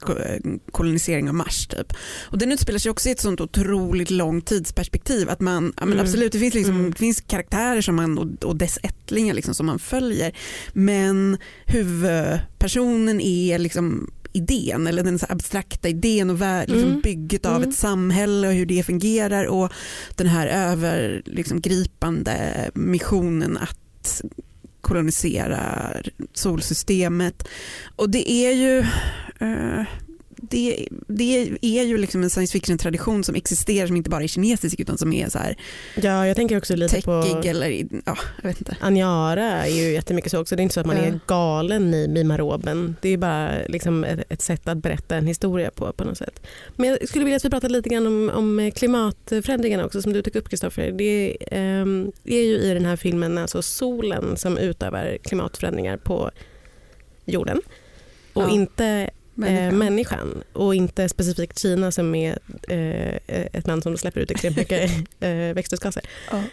kolonisering av Mars. Typ. Och den utspelar sig också i ett sånt otroligt långt tidsperspektiv. Att man, mm. men absolut, det finns, liksom, mm. det finns karaktärer som man, och, och dess ättlingar liksom, som man följer. Men huvudpersonen är liksom idén eller den abstrakta idén och liksom mm. bygget av mm. ett samhälle och hur det fungerar och den här övergripande liksom, missionen att kolonisera solsystemet. Och det är ju uh, det, det är ju liksom en science fiction-tradition som existerar som inte bara är kinesisk utan som är så här Ja, jag tänker också lite på eller, ja, jag vet inte. Aniara är ju jättemycket så också. Det är inte så att man ja. är galen i Mimaroben. Det är bara liksom ett, ett, sätt att berätta en historia på på något sätt. Men jag skulle vilja att vi pratade lite grann om, om klimatförändringarna också som du tog upp Kristoffer. Det eh, är ju i den här filmen alltså solen som utövar klimatförändringar på jorden och ja. inte människan. Eh, människan och inte specifikt Kina som är eh, ett land som släpper ut extremt mycket [laughs] eh, växthusgaser. Ja.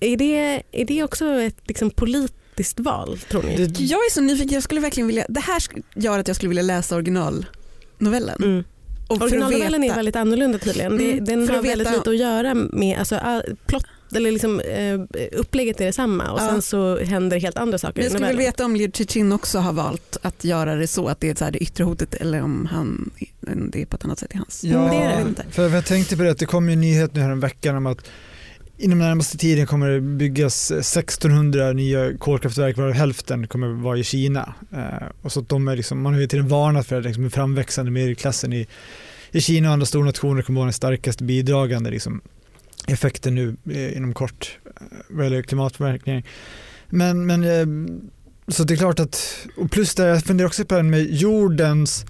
Är, det, är det också ett liksom, politiskt val tror ni? Jag är så nyfiken, jag skulle verkligen vilja, det här gör att jag skulle vilja läsa originalnovellen. Mm. Originalnovellen är väldigt annorlunda tydligen. Mm, den har väldigt lite att göra med, alltså, plott eller liksom, eh, upplägget är detsamma och ja. sen så händer helt andra saker. Men jag skulle vilja veta om Liu Cichin också har valt att göra det så att det är så här det yttre hotet eller om han, det är på ett annat sätt i hans. Ja, det är det inte. För jag tänkte på det att det kom ju en nyhet nu här en veckan om att inom den närmaste tiden kommer det byggas 1600 nya kolkraftverk varav hälften kommer vara i Kina. Eh, och så de är liksom, man har ju tiden varnat för att liksom, den framväxande medelklassen i, i Kina och andra stora nationer kommer vara den starkaste bidragande liksom, effekten nu eh, inom kort eh, vad gäller klimatpåverkan. Men, men eh, så det är klart att, och plus det, jag funderar också på det med jordens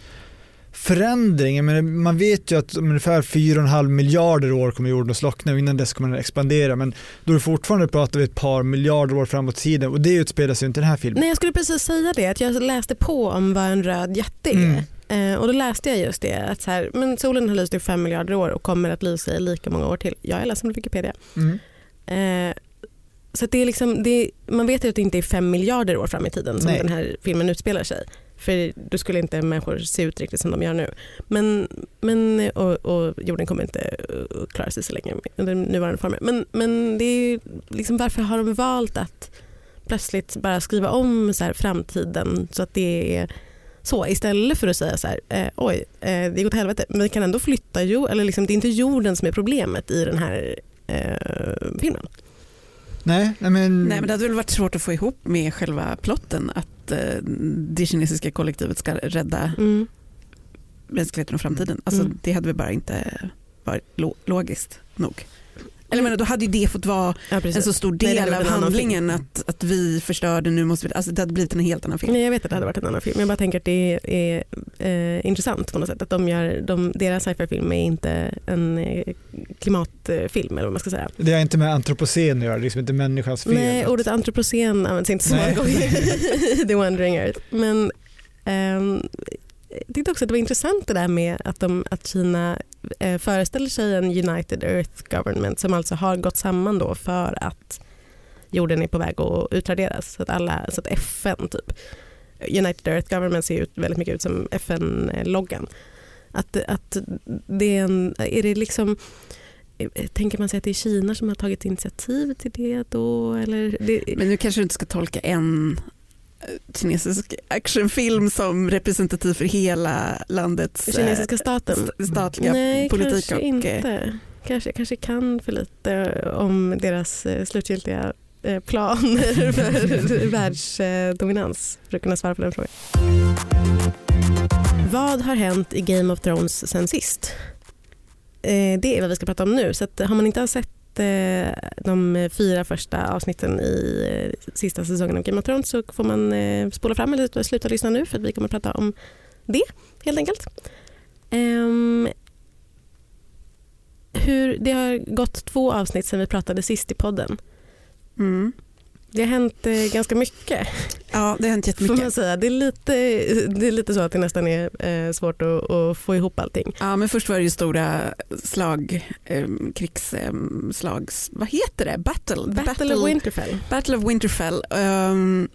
förändring. Men man vet ju att om ungefär 4,5 miljarder år kommer jorden att slockna och innan dess kommer den expandera. Men då är det fortfarande pratar vi ett par miljarder år framåt i tiden och det utspelar sig inte i den här filmen. Nej jag skulle precis säga det, att jag läste på om vad en röd jätte är. Mm. Eh, och då läste jag just det att så här, men solen har lyst i fem miljarder år och kommer att lysa i lika många år till. Jag är ledsen på Wikipedia. Mm. Eh, så det är liksom, det är, man vet ju att det inte är fem miljarder år fram i tiden som Nej. den här filmen utspelar sig. För då skulle inte människor se ut riktigt som de gör nu. Men, men, och, och jorden kommer inte att klara sig så länge under nuvarande former. Men, men det är liksom, varför har de valt att plötsligt bara skriva om så här, framtiden så att det är så istället för att säga så här, eh, oj, eh, det går till helvete, men vi kan ändå flytta jorden, eller liksom, det är inte jorden som är problemet i den här eh, filmen. Nej, nej, men... Nej men det hade väl varit svårt att få ihop med själva plotten att eh, det kinesiska kollektivet ska rädda Mm. mänskligheten och framtiden. Alltså, Mm. Det hade väl bara inte varit lo- logiskt nog. Eller menar, då hade ju det fått vara Ja, en så stor Nej, del hade av handlingen att, att vi förstörde, nu måste vi, alltså det hade blivit en helt annan film. Nej, jag vet att det hade varit en annan film. Jag bara tänker att det är, är eh, intressant på något sätt. Att de gör, de, deras sci-fi-film är inte en eh, klimatfilm eller vad man ska säga. Det har inte med antropocen att göra, det är liksom inte människans fel. Nej, ordet antropocen används inte så många Nej. gånger i [laughs] The Wandering Earth. Men ehm, jag tyckte också att det var intressant det där med att, de, att Kina eh, föreställer sig en United Earth Government som alltså har gått samman då för att jorden är på väg att utraderas. Så att, alla, så att FN typ. United Earth Government ser ut väldigt mycket ut som FN-loggan. Att, att det är, en, är det liksom eh, Tänker man sig att det är Kina som har tagit initiativ till det då? Eller det, Men nu kanske du inte ska tolka en kinesisk actionfilm som representativ för hela landets eh, kinesiska staten? st- statliga Nej, politik. kanske och, eh, inte. Kanske, kanske kan för lite om deras eh, slutgiltiga eh, planer [laughs] för [laughs] världsdominans för att kunna svara på den frågan. Vad har hänt i Game of Thrones sen sist? Eh, Det är vad vi ska prata om nu. Så har man inte har eh, de fyra första avsnitten i eh, sista säsongen av Game of Thrones så får man eh, spola fram eller sluta lyssna nu för att vi kommer att prata om det helt enkelt. Um, hur, det har gått två avsnitt sedan vi pratade sist i podden. Mm. Det har hänt eh, ganska mycket Ja, det har hänt får man jättemycket. säga. Det är lite, det är lite så att det nästan är eh, svårt att, att få ihop allting. Ja, men först var det ju stora slag, eh, krigsslags, vad heter det? Battle? The Battle, of Winterfell. Battle of Winterfell ehm,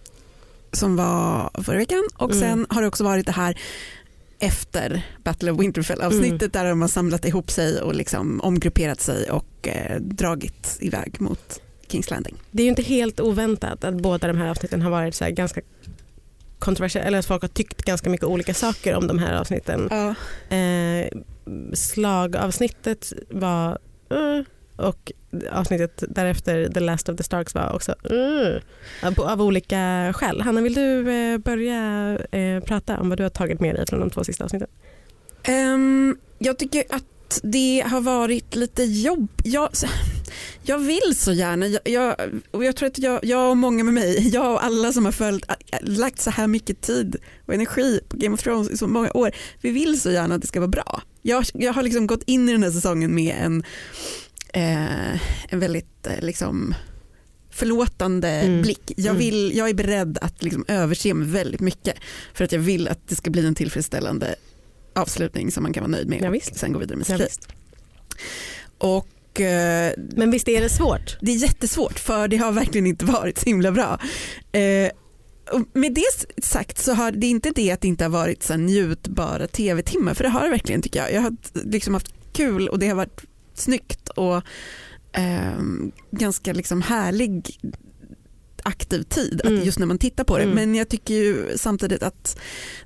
som var förra veckan och Mm. sen har det också varit det här efter Battle of Winterfell avsnittet Mm. där de har samlat ihop sig och liksom omgrupperat sig och eh, dragit iväg mot Kings Landing. Det är ju inte helt oväntat att båda de här avsnitten har varit så här ganska kontroversiella, eller att folk har tyckt ganska mycket olika saker om de här avsnitten. Ja. Eh, slagavsnittet var uh, och avsnittet därefter, The Last of the Starks var också uh, av, av olika skäl. Hanna, vill du eh, börja eh, prata om vad du har tagit med dig från de två sista avsnitten? Ehm, jag tycker att det har varit lite jobb. Jag, jag vill så gärna, jag, jag, och jag tror att jag, jag och många med mig, [laughs] jag och alla som har följt, lagt så här mycket tid och energi på Game of Thrones i så många år, vi vill så gärna att det ska vara bra. Jag, jag har liksom gått in i den här säsongen med en, eh, en väldigt eh, liksom, förlåtande Mm. blick. Jag, Mm. vill, jag är beredd att liksom överse med väldigt mycket för att jag vill att det ska bli en tillfredsställande avslutning som man kan vara nöjd med Ja, och sen gå vidare med Ja, sitt liv. visst. Och eh, Men visst är det svårt? det är jättesvårt för det har verkligen inte varit så himla bra. Eh, och med det sagt så har det inte det att det inte har varit så njutbara tv-timmar för det har det verkligen tycker jag. Jag har liksom haft kul och det har varit snyggt och eh, ganska liksom härlig aktiv tid att Mm. just när man tittar på det. Mm. Men jag tycker ju samtidigt att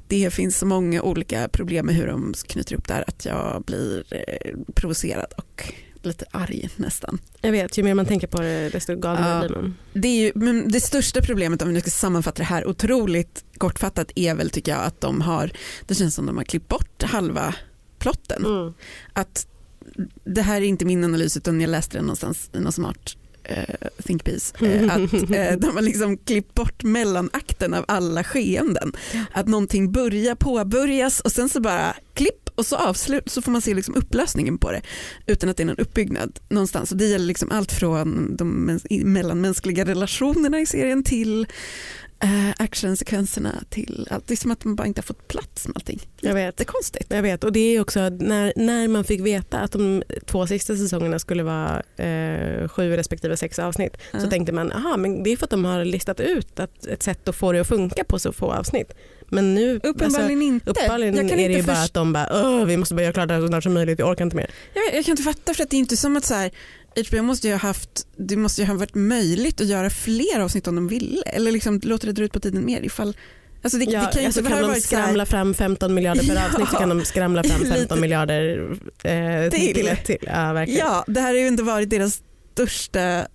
det finns så många olika problem med hur de knyter ihop det här att jag blir eh, provocerad och lite arg nästan. Jag vet, ju mer man tänker på det desto galnare Ja. blir man. Det, är ju, men det största problemet om vi nu ska sammanfatta det här otroligt kortfattat är väl tycker jag att de har, det känns som de har klippt bort halva plotten. Mm. Att det här är inte min analys utan jag läste den någonstans i någon smart eh, think piece. Eh, [laughs] att eh, de har liksom klippt bort mellanakten av alla skeenden. Att någonting börjar påbörjas och sen så bara klipp och så avslut så får man se liksom upplösningen på det utan att det är någon uppbyggnad någonstans. Och det gäller liksom allt från de mäns- mellanmänskliga relationerna i serien till eh, actionsekvenserna till allt. Det är som att man bara inte har fått plats med allting. Jag vet. Det är konstigt. Jag vet och det är också när, när man fick veta att de två sista säsongerna skulle vara eh, sju respektive sex avsnitt så Ja. tänkte man aha men det är för att de har listat ut att, ett sätt att få det att funka på så få avsnitt. Men nu Uppenbarligen inte. Alltså, uppenbarligen jag kan är det inte ju bara att de bara vi måste bara göra klart det här så snart som möjligt, vi orkar inte mer. jag, jag kan inte fatta för att det är inte som att så här, HBO måste ju ha haft, det måste ju ha varit möjligt att göra fler avsnitt om de ville. Eller liksom låta det dra ut på tiden mer ifall Alltså det, Ja, det kan ju alltså inte kan de så här, skramla fram 15 miljarder per [laughs] Ja. avsnitt så kan de skramla fram 15 [laughs] Lite. miljarder eh, Till. till. till. Ja, verkligen. Ja, det här har ju inte varit deras största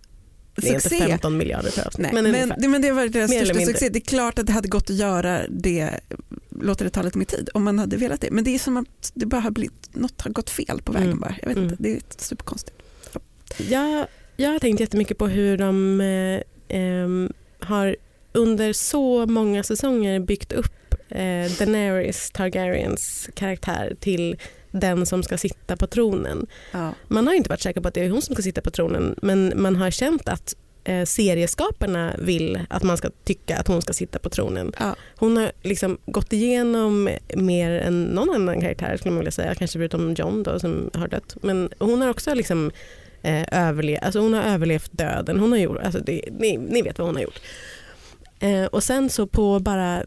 det är inte succé. 15 miljarder per avsnitt. Nej, men, men, det, men det har varit deras Mer största mindre. succé. Det är klart att det hade gått att göra det, låta det ta lite mer tid om man hade velat det. Men det är som att det bara har blivit, något har gått fel på vägen Mm. bara. Jag vet Mm. inte, det är superkonstigt. Jag, jag har tänkt jättemycket på hur de eh, ehm, har under så många säsonger byggt upp eh, Daenerys Targaryens karaktär till den som ska sitta på tronen. Ja. Man har inte varit säker på att det är hon som ska sitta på tronen men man har känt att eh, serieskaparna vill att man ska tycka att hon ska sitta på tronen. Ja. Hon har liksom gått igenom mer än någon annan karaktär skulle man vilja säga, kanske förutom John då, som har dött. Men hon har också liksom, eh, överlevt, alltså hon har överlevt döden. Hon har gjort, alltså det, ni, ni vet vad hon har gjort. Eh, och sen så på bara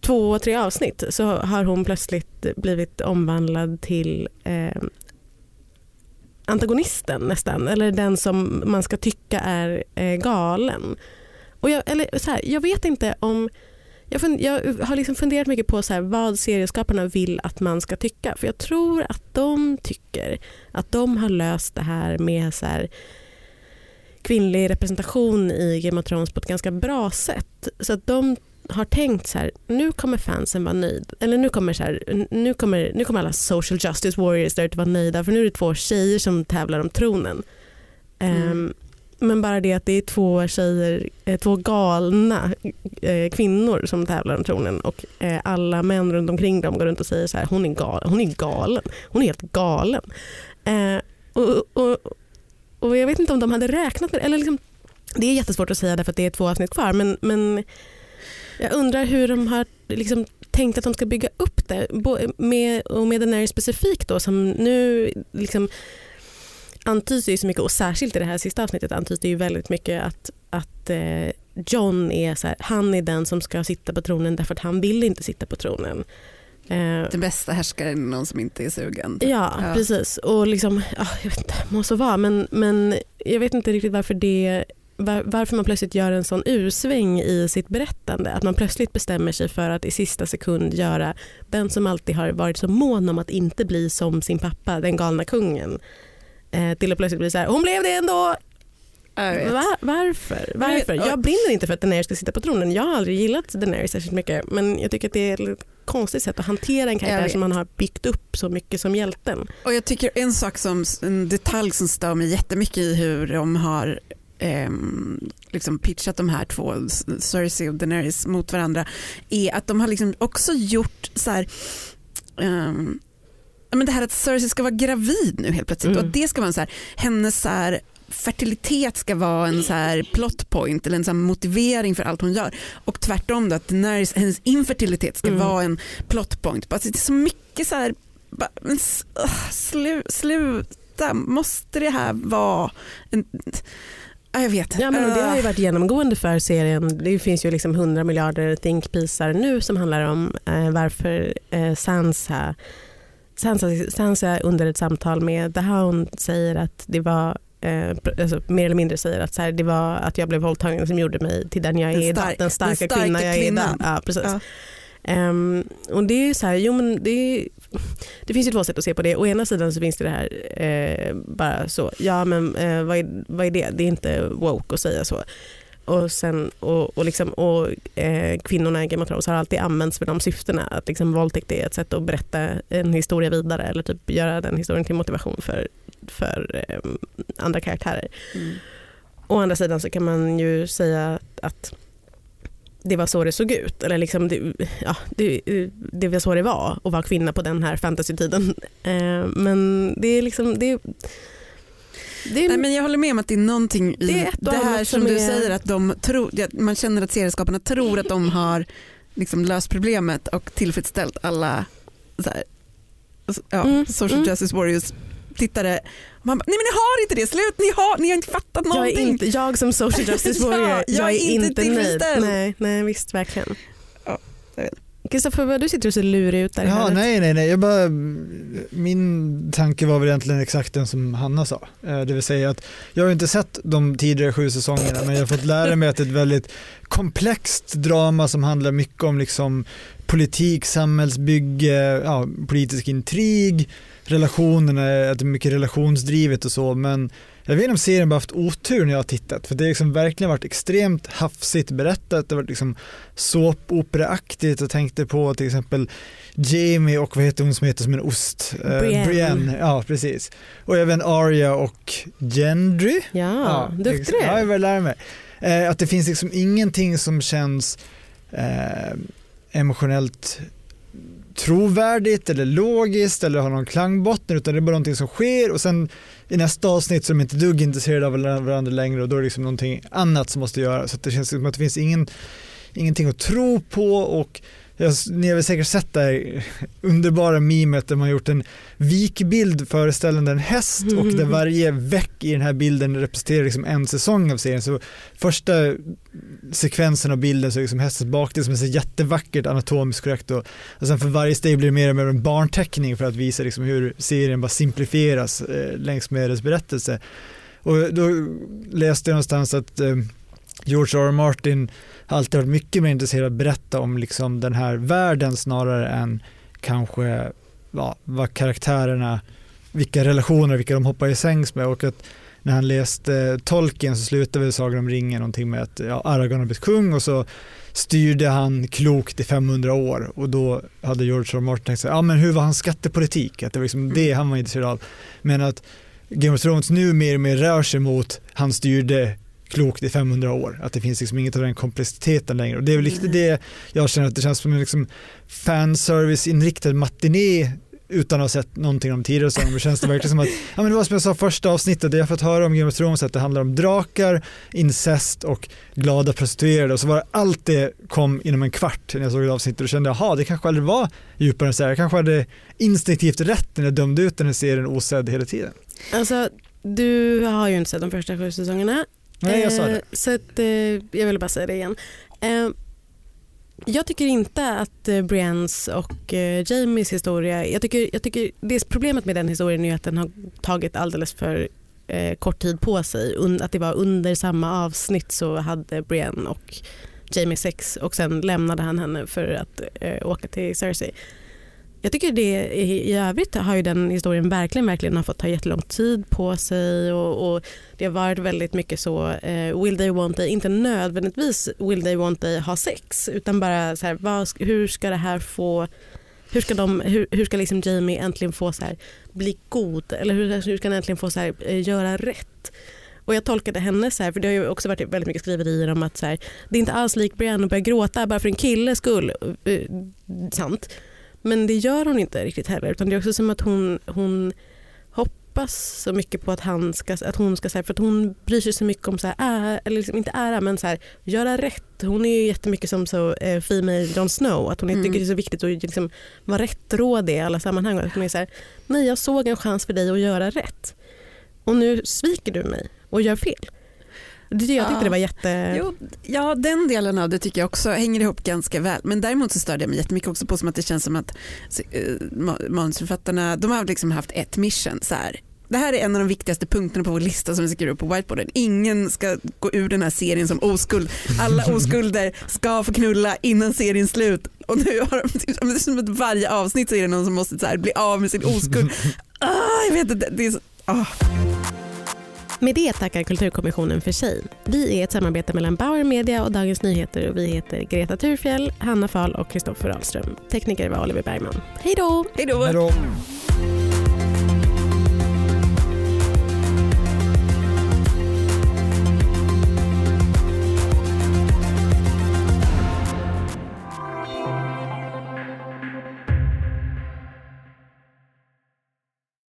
två, tre avsnitt så har hon plötsligt blivit omvandlad till eh, antagonisten nästan, eller den som man ska tycka är eh, galen. Och jag, eller så här, jag vet inte om jag, fund, jag har liksom funderat mycket på så här, vad serieskaparna vill att man ska tycka. För jag tror att de tycker att de har löst det här med så här, kvinnlig representation i Game of Thrones på ett ganska bra sätt. Så att de har tänkt så här, nu kommer fansen vara nöjd. Eller nu kommer, så här, nu kommer, nu kommer alla social justice warriors där ute vara nöjda för nu är det två tjejer som tävlar om tronen. Mm. Ehm, men bara det att det är två tjejer, eh, två galna eh, kvinnor som tävlar om tronen och eh, alla män runt omkring dem går runt och säger så här, hon är, gal, hon är galen, hon är helt galen. Eh, och, och, och jag vet inte om de hade räknat med det, eller liksom, det är jättesvårt att säga därför att det är två avsnitt kvar men, men jag undrar hur de har liksom tänkt att de ska bygga upp det med, och med den här specifikt då som nu liksom antyds ju så mycket och särskilt i det här sista avsnittet antyds det ju väldigt mycket att, att eh, John är så här, han är den som ska sitta på tronen därför att han vill inte sitta på tronen. Eh, Den bästa härskaren är någon som inte är sugen. Ja, Ja. precis. Och liksom, ja, jag vet inte, må så vara, men, men jag vet inte riktigt varför det varför man plötsligt gör en sån ursväng i sitt berättande. Att man plötsligt bestämmer sig för att i sista sekund göra den som alltid har varit så mån om att inte bli som sin pappa, den galna kungen. Eh, till att plötsligt bli så här, hon blev det ändå. Jag vet. Va, varför? Varför? Jag brinner inte för att Daenerys ska sitta på tronen. Jag har aldrig gillat Daenerys särskilt mycket. Men jag tycker att det är ett konstigt sätt att hantera en karaktär som man har byggt upp så mycket som hjälten. Och jag tycker en sak som, en detalj som stör mig jättemycket i hur de har ehm, liksom pitchat de här två, Cersei och Daenerys mot varandra, är att de har liksom också gjort så här, ja, men det här att Cersei ska vara gravid nu helt plötsligt Mm. och att det ska vara en så här, hennes så här, fertilitet ska vara en så här plot point eller en så motivering för allt hon gör och tvärtom då att Daenerys, hennes infertilitet ska Mm. vara en plot point. Bara, det är så mycket så här bara, men, slu, sluta, måste det här vara en, jag vet. Ja, men det har ju varit genomgående för serien. Det finns ju liksom 100 miljarder think pieces nu som handlar om eh, varför eh, Sansa, Sansa, Sansa under ett samtal med The Hound säger att det var eh, alltså, mer eller mindre säger att så här, det var att jag blev våldtagen som gjorde mig till den jag är Den idag. stark- Den starka, den starka kvinna jag är kvinnan. idag. Ja, precis. Ja. Ehm, och det är så här, jo men det, är- [laughs] det finns ju två sätt att se på det. Å ena sidan så finns det det här eh, bara så, ja men eh, vad, är, vad är det? Det är inte woke att säga så. Och, sen, och, och, liksom, och eh, kvinnorna i Game of Thrones har alltid använts för de syftena. Att liksom våldtäkt är ett sätt att berätta en historia vidare eller typ göra den historien till motivation för, för eh, andra karaktärer. Mm. Å andra sidan så kan man ju säga att det var så det såg ut. Eller liksom det, ja, det, det var så det var att vara kvinna på den här fantasytiden. Eh, men det är liksom... Det, Det är, Nej, men jag håller med om att det är någonting i Det det, här som som du är- säger att de tror, ja, man känner att serieskaparna tror att de har liksom löst problemet och tillfredsställt alla så här, ja, Mm, social mm. justice warriors tittare. Man bara, nej men ni har inte det, slut, ni har, ni har inte fattat jag, är någonting. inte, jag som social justice [laughs] Ja, warrior, jag är inte nöjd. tillfredsställd. Nej, nej visst verkligen. Ja, jag. Kristoffer, vad du sitter och ser lurig ut där i Ja, hörnet. nej, nej, nej. Jag bara, min tanke var väl egentligen exakt den som Hanna sa. Eh, Det vill säga att jag har inte sett de tidigare sju säsongerna men jag har fått lära mig att det är ett väldigt komplext drama som handlar mycket om liksom politik, samhällsbygge, ja, politisk intrig, relationerna, att det är mycket relationsdrivet och så men jag vet inte om serien bara haft otur när jag har tittat för det har liksom verkligen varit extremt hafsigt berättat, det har varit liksom såpoperaaktigt. Jag tänkte på till exempel Jamie och vad heter hon som heter som en ost? Eh, Brienne. Brienne. Ja, precis. Och även Arya och Gendry. Ja, duktig ex- du Ja, jag vill lära mig. Eh, att det finns liksom ingenting som känns eh, emotionellt trovärdigt eller logiskt eller har någon klangbotten utan det är bara någonting som sker och sen i nästa avsnitt så är de inte dugg intresserade av varandra längre och då är det liksom någonting annat som måste göras. Så att det känns som att det finns ingen, ingenting att tro på och jag, ni har väl säkert sett det här underbara memet där man gjort en vikbild föreställande en häst och där varje veck i den här bilden representerar liksom en säsong av serien. Så första sekvensen av bilden så är liksom hästens bakdel som är så jättevackert anatomiskt korrekt och, och sen för varje steg blir det mer och mer en barnteckning för att visa liksom hur serien bara simplifieras eh, längs med dess berättelse. Och då läste jag någonstans att eh, George R. R. Martin har alltid varit mycket mer intresserad av att berätta om liksom den här världen snarare än kanske ja, vad karaktärerna, vilka relationer, vilka de hoppar i sängs med och att när han läste Tolkien så slutade väl Sagan om ringen någonting med att ja, Aragorn har blivit kung och så styrde han klokt i 500 år och då hade George R. Martin tänkt sig, ja men hur var hans skattepolitik? Att det var liksom det han var intresserad av. Men att Game of Thrones nu mer och mer rör sig mot han styrde klokt i 500 år. Att det finns liksom inget av den komplexiteten längre. Och det är väl lite det jag känner att det känns som en liksom fanservice-inriktad matiné utan att ha sett någonting om tidigare. Det känns det verkligen som att, ja men det var som jag sa första avsnittet, det jag fått höra om Game of Thrones att det handlar om drakar, incest och glada prostituerade och så var det allt det kom inom en kvart när jag såg det avsnittet och kände jaha det kanske aldrig var djupare än så här. Jag kanske hade instinktivt rätt när jag dömde ut den här serien osedd hela tiden. Alltså, du har ju inte sett de första sju säsongerna. Nej jag sa Eh, det. Så att, eh, jag ville bara säga det igen. Eh, jag tycker inte att Briennes och Jamies historia, jag tycker, jag tycker det problemet med den historien är att den har tagit alldeles för kort tid på sig. Att det var under samma avsnitt så hade Brienne och Jamie sex och sen lämnade han henne för att åka till Cersei. Jag tycker det i, övrigt har ju den historien verkligen, verkligen har fått ta jättelång tid på sig och, och det har varit väldigt mycket så, eh, will they want they, inte nödvändigtvis will they want they ha sex utan bara så här, vad, hur ska det här få, hur ska, de, hur, hur ska liksom Jamie äntligen få så här, bli god eller hur, hur ska han äntligen få så här, eh, göra rätt? Och jag tolkade henne så här, för det har ju också varit väldigt mycket skriverier om att så här, det är inte alls lik Brienne att börja gråta bara för en killes skull. Eh, sant. Men det gör hon inte riktigt heller utan det är också som att hon, hon hoppas så mycket på att, han ska, att hon ska, för att hon bryr sig så mycket om, så här, ära, eller liksom inte ära men så här, göra rätt. Hon är ju jättemycket som så eh, female Jon Snow, att hon Mm. tycker det är så viktigt att liksom vara rättrådig i alla sammanhang. Att hon är så här, nej jag såg en chans för dig att göra rätt och nu sviker du mig och gör fel. Det, jag tyckte Ja. det var jätte... Jo, ja, den delen av det tycker jag också hänger ihop ganska väl. Men däremot så störde jag mig jättemycket också på som att det känns som att eh, ma- manusförfattarna, de har liksom haft ett mission så här. Det här är en av de viktigaste punkterna på vår lista som vi skriver upp på whiteboarden. Ingen ska gå ur den här serien som oskuld. Alla oskulder ska få knulla innan seriens slut. Och nu har de, det är som att varje avsnitt så är det någon som måste så här, bli av med sin oskuld. [laughs] Ah, jag vet inte, det är så, ah. Med det tackar Kulturkommissionen för sig. Vi är ett samarbete mellan Bauer Media och Dagens Nyheter och vi heter Greta Thurfjell, Hanna Fahl och Kristoffer Ahlström. Tekniker var Oliver Bergman. Hej då! Hej då! Hej då.